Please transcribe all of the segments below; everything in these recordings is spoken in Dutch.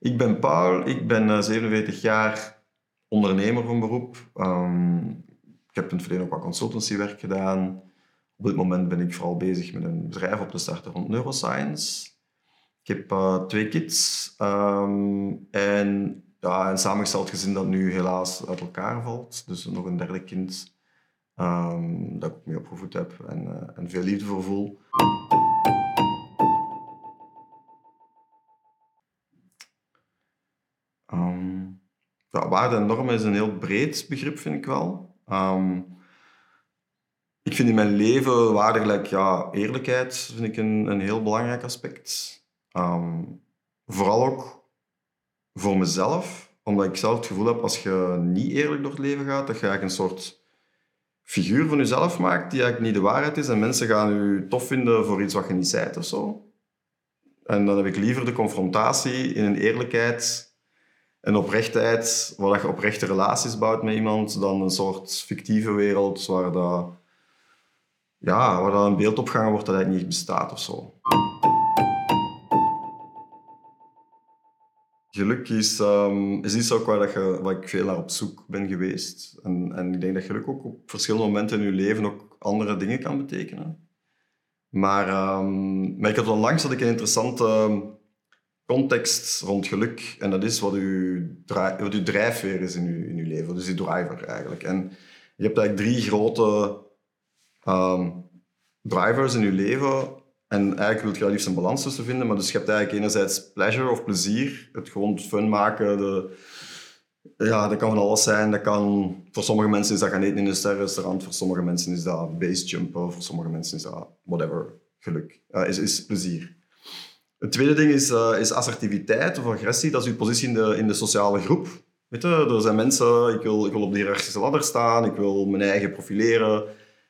Ik ben Paul, ik ben uh, 47 jaar ondernemer van beroep. Um, ik heb in het verleden ook wat consultancywerk gedaan. Op dit moment ben ik vooral bezig met een bedrijf op te starten rond neuroscience. Ik heb uh, twee kids um, en ja, een samengesteld gezin dat nu helaas uit elkaar valt. Dus nog een derde kind um, dat ik mee opgevoed heb en, uh, en veel liefde voor voel. Waarde en normen is een heel breed begrip, vind ik wel. Um, ik vind in mijn leven waarde gelijk ja, eerlijkheid vind ik een, een heel belangrijk aspect. Um, vooral ook voor mezelf, omdat ik zelf het gevoel heb als je niet eerlijk door het leven gaat, dat je eigenlijk een soort figuur van jezelf maakt die eigenlijk niet de waarheid is en mensen gaan je tof vinden voor iets wat je niet zei of zo. En dan heb ik liever de confrontatie in een eerlijkheid en oprechtheid, waar je oprechte relaties bouwt met iemand, dan een soort fictieve wereld waar, dat, ja, waar dat een beeld opgehangen wordt dat eigenlijk niet bestaat of zo. Geluk is, um, is iets ook waar, dat je, waar ik veel naar op zoek ben geweest. En, en ik denk dat geluk ook op verschillende momenten in je leven ook andere dingen kan betekenen. Maar, um, maar ik had onlangs dat ik een interessante context rond geluk. En dat is wat uw, wat uw drijfveer is in uw, in uw leven. Dus die driver eigenlijk. En je hebt eigenlijk drie grote um, drivers in je leven. En eigenlijk wil je daar liefst een balans tussen vinden. Maar dus je hebt eigenlijk enerzijds pleasure of plezier. Het gewoon fun maken. De, ja, dat kan van alles zijn. Dat kan, voor sommige mensen is dat gaan eten in een sterrenrestaurant. Voor sommige mensen is dat basejumpen. Voor sommige mensen is dat whatever. Geluk. Uh, is, is plezier. Het tweede ding is, uh, is assertiviteit of agressie. Dat is uw positie in de, in de sociale groep. Weet je, er zijn mensen, ik wil, ik wil op de hiërarchische ladder staan, ik wil mijn eigen profileren.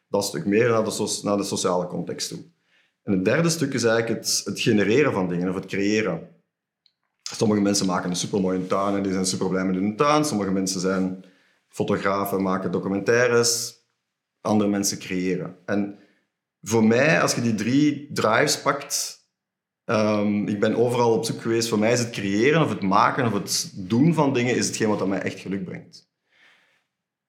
Dat stuk meer naar de, naar de sociale context toe. En het derde stuk is eigenlijk het, het genereren van dingen of het creëren. Sommige mensen maken een supermooie tuin en die zijn super blij met hun tuin. Sommige mensen zijn fotografen, maken documentaires. Andere mensen creëren. En voor mij, als je die drie drives pakt, Um, ik ben overal op zoek geweest. Voor mij is het creëren of het maken of het doen van dingen is hetgeen wat mij echt geluk brengt.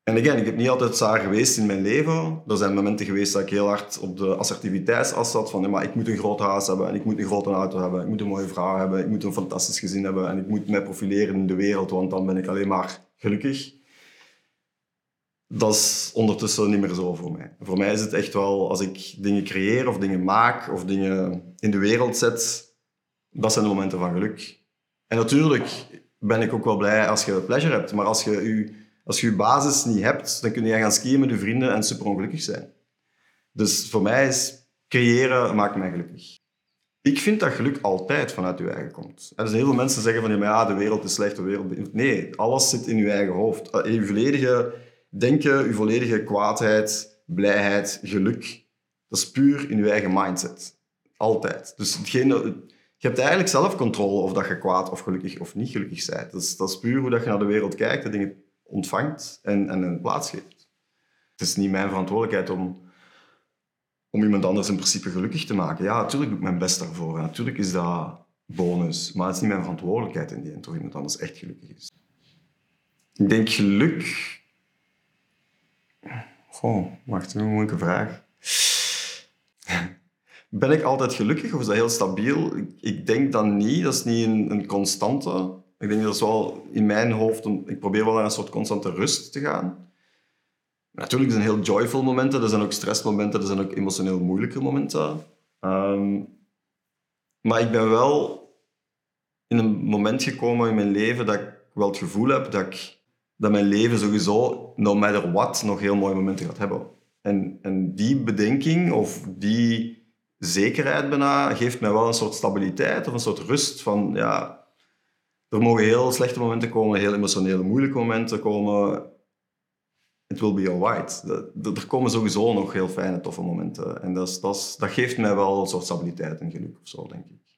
En again, ik heb niet altijd saar geweest in mijn leven. Er zijn momenten geweest dat ik heel hard op de assertiviteitsas zat. Van, maar ik moet een groot huis hebben en ik moet een grote auto hebben. Ik moet een mooie vrouw hebben. Ik moet een fantastisch gezin hebben. En ik moet mij profileren in de wereld, want dan ben ik alleen maar gelukkig. Dat is ondertussen niet meer zo voor mij. Voor mij is het echt wel, als ik dingen creëer of dingen maak of dingen in de wereld zet, dat zijn de momenten van geluk. En natuurlijk ben ik ook wel blij als je pleasure hebt, maar als je je, als je, je basis niet hebt, dan kun je gaan skiën met je vrienden en super ongelukkig zijn. Dus voor mij is creëren maakt mij gelukkig. Ik vind dat geluk altijd vanuit je eigen komt. Er zijn heel veel mensen zeggen van ja, de wereld is slecht, de wereld... Nee, alles zit in je eigen hoofd. In je volledige denken, je volledige kwaadheid, blijheid, geluk, dat is puur in je eigen mindset. Altijd. Dus hetgene, je hebt eigenlijk zelf controle of dat je kwaad of gelukkig of niet gelukkig bent. Dat is, dat puur hoe dat je naar de wereld kijkt, de dingen ontvangt en, en een. Het is niet mijn verantwoordelijkheid om, om iemand anders in principe gelukkig te maken. Ja, natuurlijk doe ik mijn best daarvoor. natuurlijk is dat bonus. Maar het is niet mijn verantwoordelijkheid in die of iemand anders echt gelukkig is. Ik denk geluk Goh, wacht, een moeilijke vraag. Ben ik altijd gelukkig of is dat heel stabiel? Ik, denk dat niet. Dat is niet een, een, constante. Ik denk dat is wel in mijn hoofd... ik probeer wel naar een soort constante rust te gaan. Natuurlijk zijn heel joyful momenten. Er zijn ook stressmomenten. Er zijn ook emotioneel moeilijke momenten. Um, maar ik ben wel in een moment gekomen in mijn leven dat ik wel het gevoel heb dat ik dat mijn leven sowieso, no matter what, nog heel mooie momenten gaat hebben. En, en die bedenking of die zekerheid bijna geeft mij wel een soort stabiliteit of een soort rust van, ja, er mogen heel slechte momenten komen, heel emotionele moeilijke momenten komen. It will be alright. Er komen sowieso nog heel fijne, toffe momenten. En dat, dat, dat geeft mij wel een soort stabiliteit en geluk of zo, denk ik.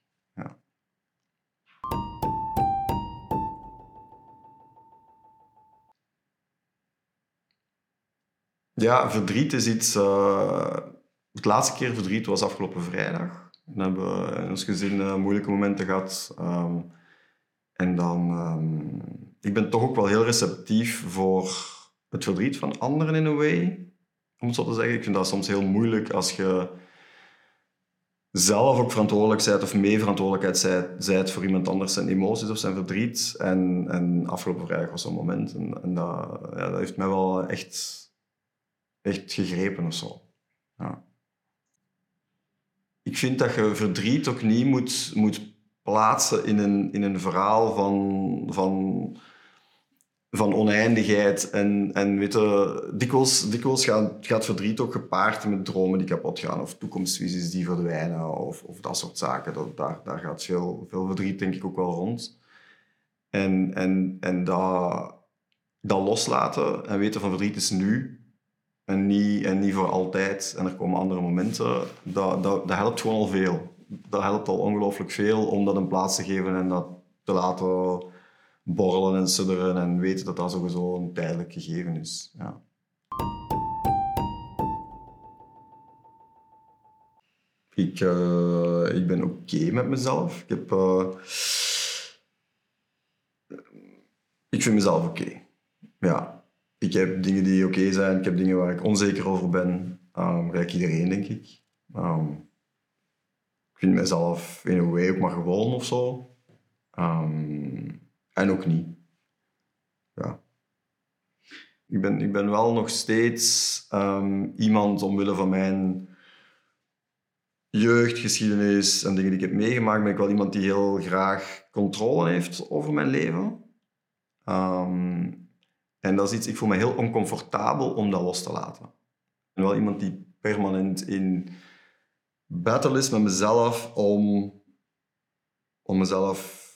Ja, verdriet is iets... Uh, het laatste keer verdriet was afgelopen vrijdag. Dan hebben we in ons gezin uh, moeilijke momenten gehad. Um, En dan... ehm, ik ben toch ook wel heel receptief voor het verdriet van anderen in een way. Om het zo te zeggen. Ik vind dat soms heel moeilijk als je zelf ook verantwoordelijk bent of mee verantwoordelijkheid zijt, voor iemand anders zijn emoties of zijn verdriet. En, en afgelopen vrijdag was zo'n moment. En, ja, dat heeft mij wel echt, echt gegrepen of zo. Ja. Ik vind dat je verdriet ook niet moet, moet plaatsen in een, in een verhaal van, van, van oneindigheid. En, en weet je, dikwijls, dikwijls gaat, gaat verdriet ook gepaard met dromen die kapot gaan, of toekomstvisies die verdwijnen, of, of dat soort zaken. Dat, daar, daar gaat veel, veel verdriet, denk ik, ook wel rond. En, en, en dat, dat loslaten en weten van verdriet is nu en niet, en niet voor altijd. En er komen andere momenten. Dat, dat, helpt gewoon al veel. Dat helpt al ongelooflijk veel om dat een plaats te geven en dat te laten borrelen en sudderen en weten dat dat sowieso een tijdelijk gegeven is. Ja. Ik, eh, ik ben oké met mezelf. Ik, heb, eh, ik vind mezelf oké. Ja. Ik heb dingen die oké zijn. Ik heb dingen waar ik onzeker over ben. Um, gelijk iedereen, denk ik. Ehm, ik vind mezelf in een way ook maar gewoon of zo. Ehm, en ook niet. Ja. Ik ben, ik ben wel nog steeds iemand omwille van mijn jeugdgeschiedenis en dingen die ik heb meegemaakt, ben ik wel iemand die heel graag controle heeft over mijn leven. En dat is iets, ik voel me heel oncomfortabel om dat los te laten. Ben wel iemand die permanent in battle is met mezelf om, om mezelf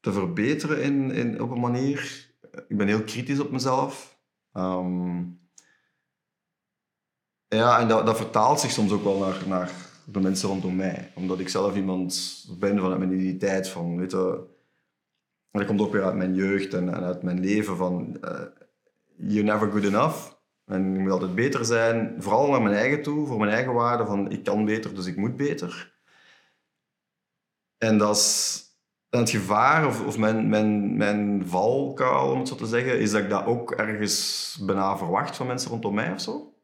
te verbeteren in, in, op een manier. Ik ben heel kritisch op mezelf. Ehm, ja, en dat, dat vertaalt zich soms ook wel naar, naar de mensen rondom mij. Omdat ik zelf iemand ben vanuit mijn identiteit van, weet je... Dat komt ook weer uit mijn jeugd en, en uit mijn leven van... Uh, you're never good enough. En ik moet altijd beter zijn. Vooral naar mijn eigen toe, voor mijn eigen waarde. Van, ik kan beter, dus ik moet beter. En dat is het gevaar, of, of mijn, mijn, mijn valkuil, om het zo te zeggen, is dat ik dat ook ergens bijna verwacht van mensen rondom mij of zo.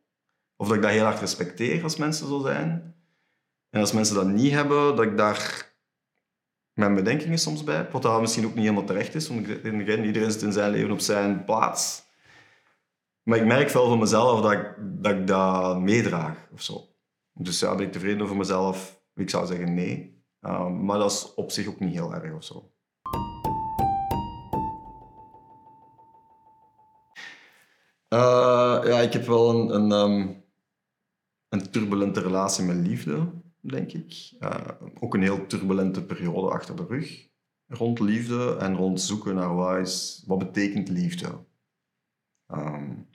Of dat ik dat heel hard respecteer als mensen zo zijn. En als mensen dat niet hebben, dat ik daar mijn bedenkingen soms bij. Wat dat misschien ook niet helemaal terecht is, want iedereen zit in zijn leven op zijn plaats. Maar ik merk wel van mezelf dat ik dat, ik dat meedraag of zo. Dus ja, ben ik tevreden over mezelf? Ik zou zeggen nee. Um, maar dat is op zich ook niet heel erg of zo. Uh, ja, ik heb wel een, een, um, een, turbulente relatie met liefde, denk ik. Uh, ook een heel turbulente periode achter de rug. Rond liefde en rond zoeken naar wat, is, wat betekent liefde. Um,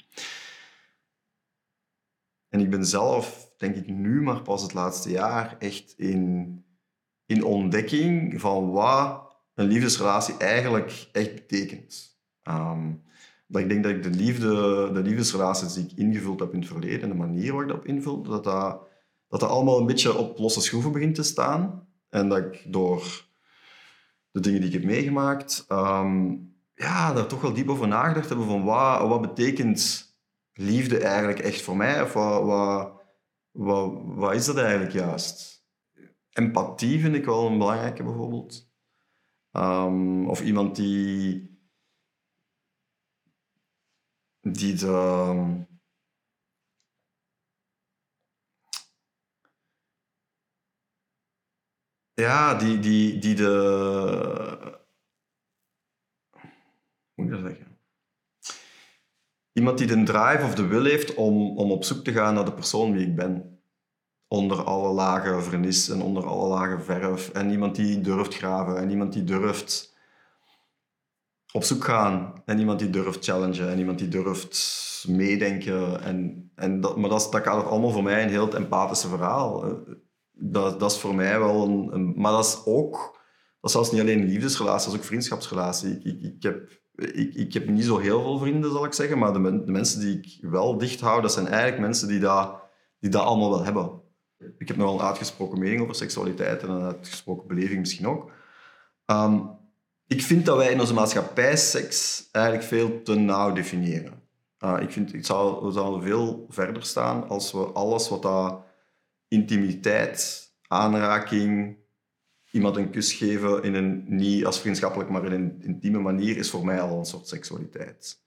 en ik ben zelf, denk ik nu maar pas het laatste jaar, echt in in ontdekking van wat een liefdesrelatie eigenlijk echt betekent. Um, dat ik denk dat ik de, liefde, de liefdesrelaties die ik ingevuld heb in het verleden en de manier waarop ik dat invul, dat dat, dat dat allemaal een beetje op losse schroeven begint te staan. En dat ik door de dingen die ik heb meegemaakt, um, ja, daar toch wel diep over nagedacht hebben van wat, wat betekent liefde eigenlijk echt voor mij? Of wat, wat, wat, is dat eigenlijk juist? empathie vind ik wel een belangrijke bijvoorbeeld. Um, of iemand die, die de, ja, die, die, die de, hoe moet ik dat zeggen? Iemand die de drive of de wil heeft om, om op zoek te gaan naar de persoon wie ik ben onder alle lagen vernis en onder alle lagen verf. En iemand die durft graven en iemand die durft op zoek gaan. En iemand die durft challengen en iemand die durft meedenken. En, en dat, maar dat, dat gaat allemaal voor mij een heel empathische verhaal. Eh, dat, dat is voor mij wel een, Maar dat is ook... Dat is zelfs niet alleen een liefdesrelatie, dat is ook vriendschapsrelatie. Ik, ik, ik, heb, ik, ik heb niet zo heel veel vrienden, zal ik zeggen. Maar de, mensen die ik wel dicht hou, dat zijn eigenlijk mensen die dat, die dat allemaal wel hebben ik heb nogal een uitgesproken mening over seksualiteit en een uitgesproken beleving misschien ook. Um, ik vind dat wij in onze maatschappij seks eigenlijk veel te nauw definiëren. Uh, ik vind, het zou, we zouden veel verder staan als we alles wat dat intimiteit, aanraking, iemand een kus geven in een, niet als vriendschappelijk, maar in een intieme manier, is voor mij al een soort seksualiteit.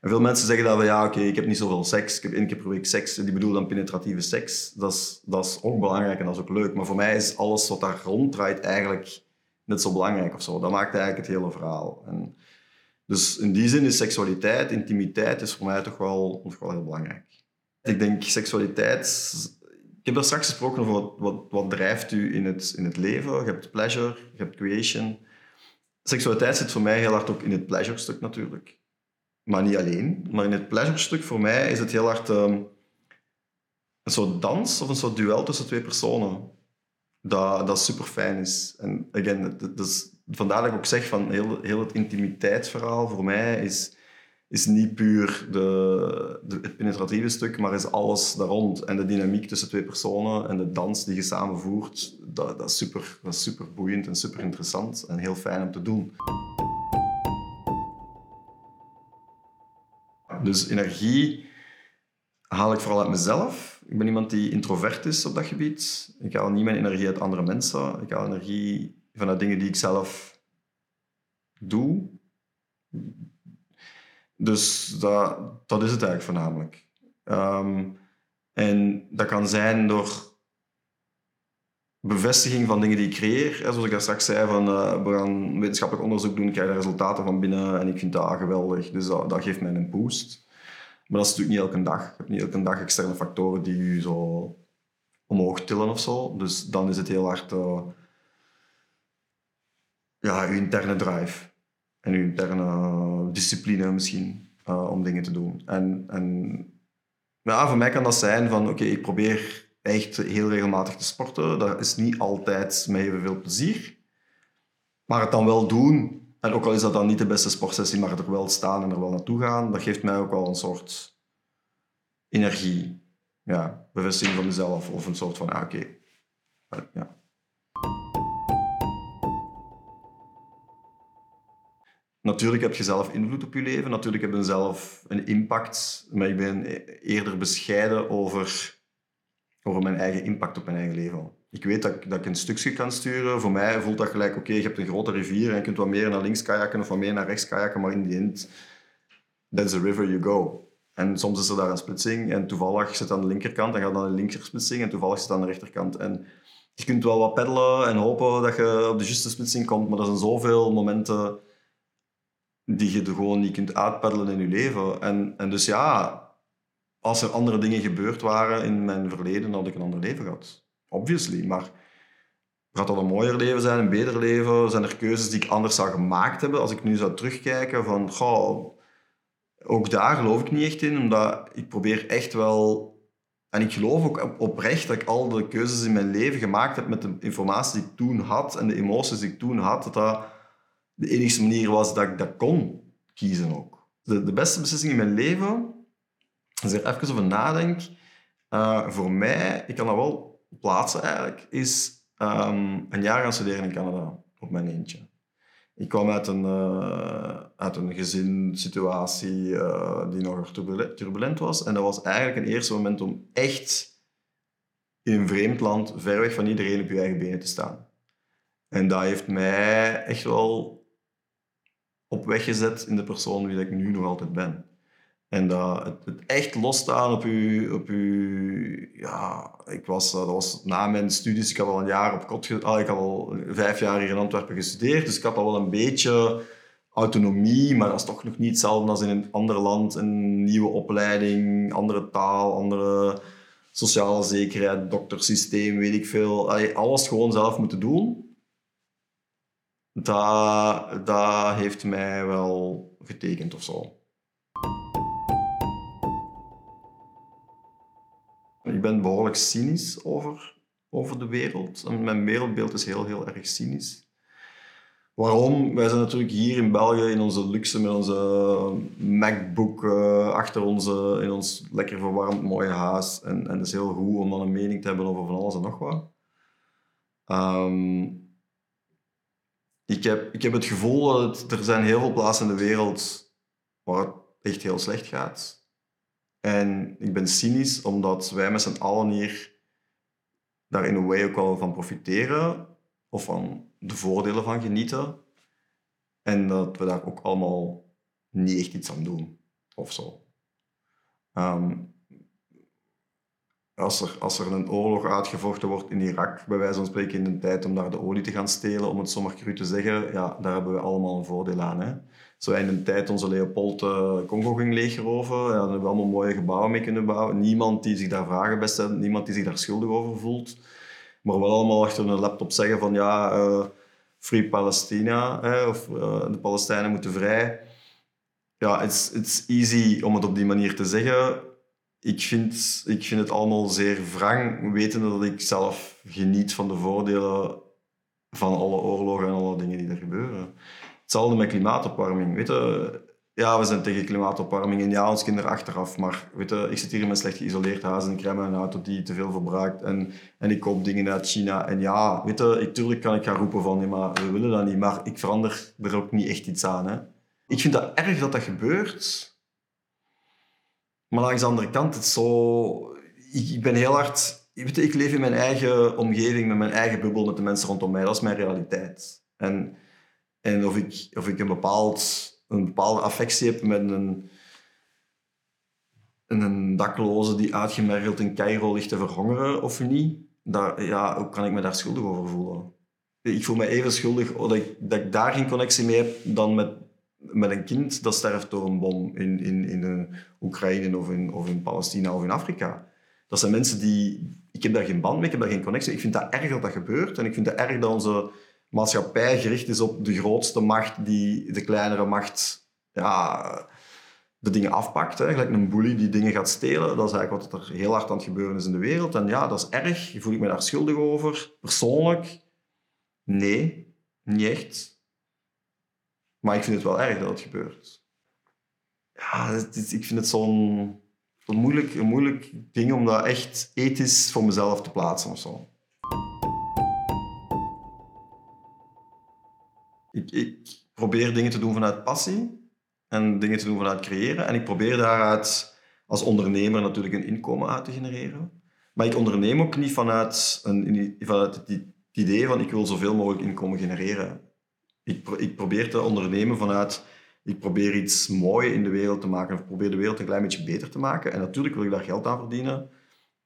En veel mensen zeggen dat we, ja, oké, ik heb niet zoveel seks, ik heb één keer per week seks, die bedoelen dan penetratieve seks. Dat is, dat is ook belangrijk en dat is ook leuk. Maar voor mij is alles wat daar ronddraait eigenlijk net zo belangrijk of zo. Dat maakt eigenlijk het hele verhaal. En dus in die zin is seksualiteit, intimiteit, is voor mij toch wel, toch wel heel belangrijk. Ik denk seksualiteit... Ik heb er straks gesproken over wat, wat, wat drijft u in het, in het leven. Je hebt pleasure, je hebt creation. Seksualiteit zit voor mij heel hard ook in het pleasure-stuk natuurlijk. Maar niet alleen. Maar in het pleasure-stuk voor mij is het heel hard um, een soort dans of een soort duel tussen twee personen. Dat, dat super fijn is. En again, dat is vandaar dat ik ook zeg van heel, heel het intimiteitsverhaal voor mij is, is niet puur de, het penetratieve stuk, maar is alles daar rond. En de dynamiek tussen twee personen en de dans die je samen voert, dat, dat, is super, dat is super boeiend en super interessant en heel fijn om te doen. Dus energie haal ik vooral uit mezelf. Ik ben iemand die introvert is op dat gebied. Ik haal niet mijn energie uit andere mensen. Ik haal energie vanuit dingen die ik zelf doe. Dus dat, dat is het eigenlijk voornamelijk. Ehm, en dat kan zijn door bevestiging van dingen die ik creëer. Zoals ik daar straks zei, van, uh, we gaan wetenschappelijk onderzoek doen, ik krijg daar resultaten van binnen en ik vind dat geweldig. Dus dat, dat geeft mij een boost. Maar dat is natuurlijk niet elke dag. Je hebt niet elke dag externe factoren die je zo omhoog tillen of zo. Dus dan is het heel hard... Uh, ja, je interne drive en je interne discipline misschien uh, om dingen te doen. En, en ja, voor mij kan dat zijn van oké, ik probeer echt heel regelmatig te sporten. Dat is niet altijd met heel veel plezier. Maar het dan wel doen, en ook al is dat dan niet de beste sportsessie, maar er wel staan en er wel naartoe gaan, dat geeft mij ook wel een soort energie. Ja, bevestiging van mezelf of een soort van, oké, ja. Natuurlijk heb je zelf invloed op je leven. Natuurlijk heb je zelf een impact. Maar ik ben eerder bescheiden over, over mijn eigen impact op mijn eigen leven. Ik weet dat ik, dat ik een stukje kan sturen. Voor mij voelt dat gelijk, oké, je hebt een grote rivier en je kunt wat meer naar links kajakken of wat meer naar rechts kajakken, maar in die end, that's the river you go. En soms is er daar een splitsing en toevallig zit aan de linkerkant en gaat dan de linkersplitsing en toevallig zit aan de rechterkant. En je kunt wel wat peddelen en hopen dat je op de juiste splitsing komt, maar er zijn zoveel momenten die je gewoon niet kunt uitpeddelen in je leven. En, en dus ja, als er andere dingen gebeurd waren in mijn verleden, had ik een ander leven gehad. Obviously. Maar gaat dat een mooier leven zijn, een beter leven? Zijn er keuzes die ik anders zou gemaakt hebben? Als ik nu zou terugkijken van, goh, ook daar geloof ik niet echt in, omdat ik probeer echt wel... En ik geloof ook oprecht dat ik al de keuzes in mijn leven gemaakt heb met de informatie die ik toen had en de emoties die ik toen had, dat dat de enige manier was dat ik dat kon kiezen ook. De, de beste beslissing in mijn leven, als ik er even over nadenk, uh, voor mij, ik kan dat wel plaatsen eigenlijk, is um, een jaar gaan studeren in Canada op mijn eentje. Ik kwam uit een, uh, uit een gezinssituatie uh, die nog turbulent was. En dat was eigenlijk een eerste moment om echt in een vreemd land, ver weg van iedereen, op je eigen benen te staan. En dat heeft mij echt wel op weg gezet in de persoon wie ik nu nog altijd ben. En dat, het, het echt losstaan op u, op u, ja, ik was, dat was na mijn studies, ik had al een jaar op kot, ah, ik had al vijf jaar hier in Antwerpen gestudeerd, dus ik had al wel een beetje autonomie, maar dat is toch nog niet hetzelfde als in een ander land, een nieuwe opleiding, andere taal, andere sociale zekerheid, doktersysteem, weet ik veel. Alles gewoon zelf moeten doen dat, heeft mij wel getekend of zo. Ik ben behoorlijk cynisch over, over de wereld. En mijn wereldbeeld is heel, heel erg cynisch. Waarom? Wij zijn natuurlijk hier in België in onze luxe met onze MacBook uh, achter onze, in ons lekker verwarmd mooie huis. En, en het is heel goed om dan een mening te hebben over van alles en nog wat. Um, ik heb, ik heb het gevoel dat er zijn heel veel plaatsen in de wereld waar het echt heel slecht gaat. En ik ben cynisch omdat wij met z'n allen hier daar in een way ook wel van profiteren of van de voordelen van genieten. En dat we daar ook allemaal niet echt iets aan doen of zo. Ehm, als er, als er een oorlog uitgevochten wordt in Irak, bij wijze van spreken in de tijd om daar de olie te gaan stelen, om het zomaar cru te zeggen, ja, daar hebben we allemaal een voordeel aan. Hè? Zo in de tijd onze Leopold uh, Congo ging leeggeroven, ja, hebben we allemaal mooie gebouwen mee kunnen bouwen. Niemand die zich daar vragen bij stelt, niemand die zich daar schuldig over voelt. Maar wel allemaal achter een laptop zeggen van ja, uh, Free Palestina, hè, of uh, de Palestijnen moeten vrij. Ja, it's, it's easy om het op die manier te zeggen ik vind, ik vind het allemaal zeer wrang, wetende dat ik zelf geniet van de voordelen van alle oorlogen en alle dingen die er gebeuren. Hetzelfde met klimaatopwarming. Weet je, ja, we zijn tegen klimaatopwarming en ja, ons kinderen achteraf, maar weet je, ik zit hier in mijn slecht geïsoleerd huis en ik rij met een auto die te veel verbruikt en, en ik koop dingen uit China. En ja, weet je, ik, tuurlijk kan ik gaan roepen van, nee, maar we willen dat niet, maar ik verander er ook niet echt iets aan. Hè. Ik vind dat erg dat dat gebeurt, maar langs de andere kant, het zo... Ik, ik ben heel hard... Ik, ik leef in mijn eigen omgeving, met mijn eigen bubbel, met de mensen rondom mij. Dat is mijn realiteit. En, en of, ik, of ik een, bepaald, een bepaalde affectie heb met een, een dakloze die uitgemergeld in Cairo ligt te verhongeren of niet, daar, ja, hoe kan ik me daar schuldig over voelen? Ik voel me even schuldig dat ik, dat ik daar geen connectie mee heb dan met met een kind dat sterft door een bom in, in, in Oekraïne of in, of in Palestina of in Afrika. Dat zijn mensen die... Ik heb daar geen band mee, ik heb daar geen connectie. Ik vind dat erg dat dat gebeurt. En ik vind het erg dat onze maatschappij gericht is op de grootste macht die de kleinere macht ja, de dingen afpakt. Hè. Gelijk een bully die dingen gaat stelen. Dat is eigenlijk wat er heel hard aan het gebeuren is in de wereld. En ja, dat is erg. Voel ik me daar schuldig over? Persoonlijk? Nee, niet echt. Maar ik vind het wel erg dat het gebeurt. Ja, ik vind het zo'n zo moeilijk, een moeilijk ding om dat echt ethisch voor mezelf te plaatsen of zo. Ik, ik probeer dingen te doen vanuit passie en dingen te doen vanuit creëren. En ik probeer daaruit als ondernemer natuurlijk een inkomen uit te genereren. Maar ik onderneem ook niet vanuit, een, vanuit het idee van ik wil zoveel mogelijk inkomen genereren ik, ik probeer te ondernemen vanuit ik probeer iets moois in de wereld te maken. Of probeer de wereld een klein beetje beter te maken. En natuurlijk wil ik daar geld aan verdienen.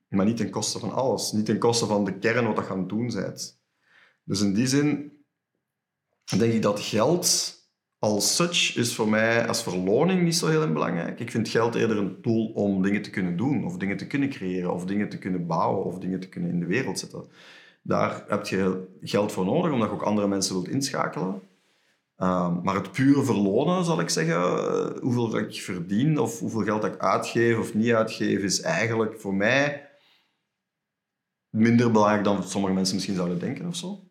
Maar niet ten koste van alles. Niet ten koste van de kern wat je aan het doen bent. Dus in die zin denk ik dat geld als such is voor mij als verloning niet zo heel belangrijk. Ik vind geld eerder een tool om dingen te kunnen doen. Of dingen te kunnen creëren. Of dingen te kunnen bouwen. Of dingen te kunnen in de wereld zetten. Daar heb je geld voor nodig, omdat je ook andere mensen wilt inschakelen. Ehm, maar het pure verlonen, zal ik zeggen, uh, hoeveel ik verdien of hoeveel geld ik uitgeef of niet uitgeef, is eigenlijk voor mij minder belangrijk dan sommige mensen misschien zouden denken of zo.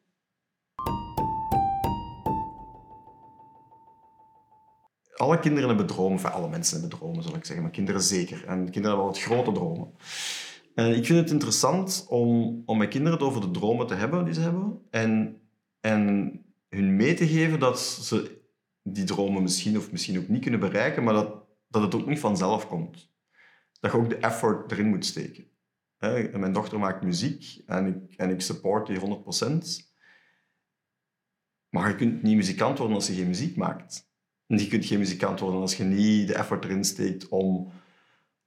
Alle kinderen hebben dromen, of alle mensen hebben dromen, zal ik zeggen, maar kinderen zeker. En kinderen hebben wat grote dromen. En ik vind het interessant om, om met kinderen het over de dromen te hebben die ze hebben. En, en hun mee te geven dat ze die dromen misschien of misschien ook niet kunnen bereiken, maar dat, dat het ook niet vanzelf komt. Dat je ook de effort erin moet steken. Mijn dochter maakt muziek en ik, en ik support die 100%. Maar je kunt niet muzikant worden als je geen muziek maakt. En je kunt geen muzikant worden als je niet de effort erin steekt om,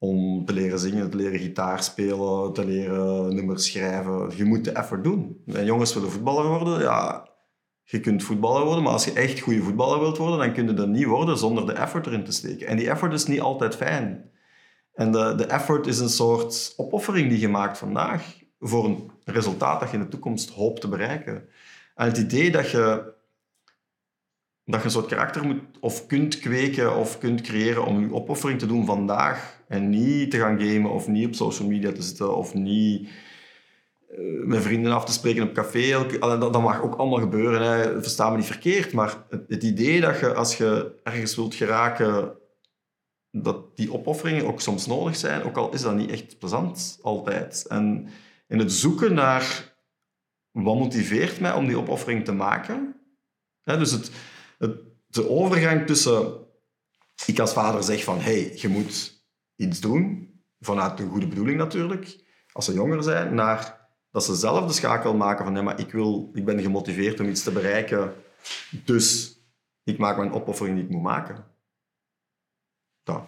om te leren zingen, te leren gitaar spelen, te leren nummers schrijven. Je moet de effort doen. En jongens willen voetballer worden, ja, je kunt voetballer worden, maar als je echt goede voetballer wilt worden, dan kun je dat niet worden zonder de effort erin te steken. En die effort is niet altijd fijn. En de, de effort is een soort opoffering die je maakt vandaag voor een resultaat dat je in de toekomst hoopt te bereiken. En het idee dat je, dat je een soort karakter moet of kunt kweken of kunt creëren om je opoffering te doen vandaag en niet te gaan gamen of niet op social media te zitten of niet eh, met vrienden af te spreken op café. Dat, mag ook allemaal gebeuren, hè. versta me niet verkeerd. Maar het, idee dat je als je ergens wilt geraken, dat die opofferingen ook soms nodig zijn, ook al is dat niet echt plezant altijd. En in het zoeken naar wat motiveert mij om die opoffering te maken, Hè, dus het, de overgang tussen ik als vader zeg van hey, je moet iets doen, vanuit een goede bedoeling natuurlijk, als ze jonger zijn, naar dat ze zelf de schakel maken van nee, maar ik, wil, ik ben gemotiveerd om iets te bereiken, dus ik maak mijn opoffering die ik moet maken. Dat.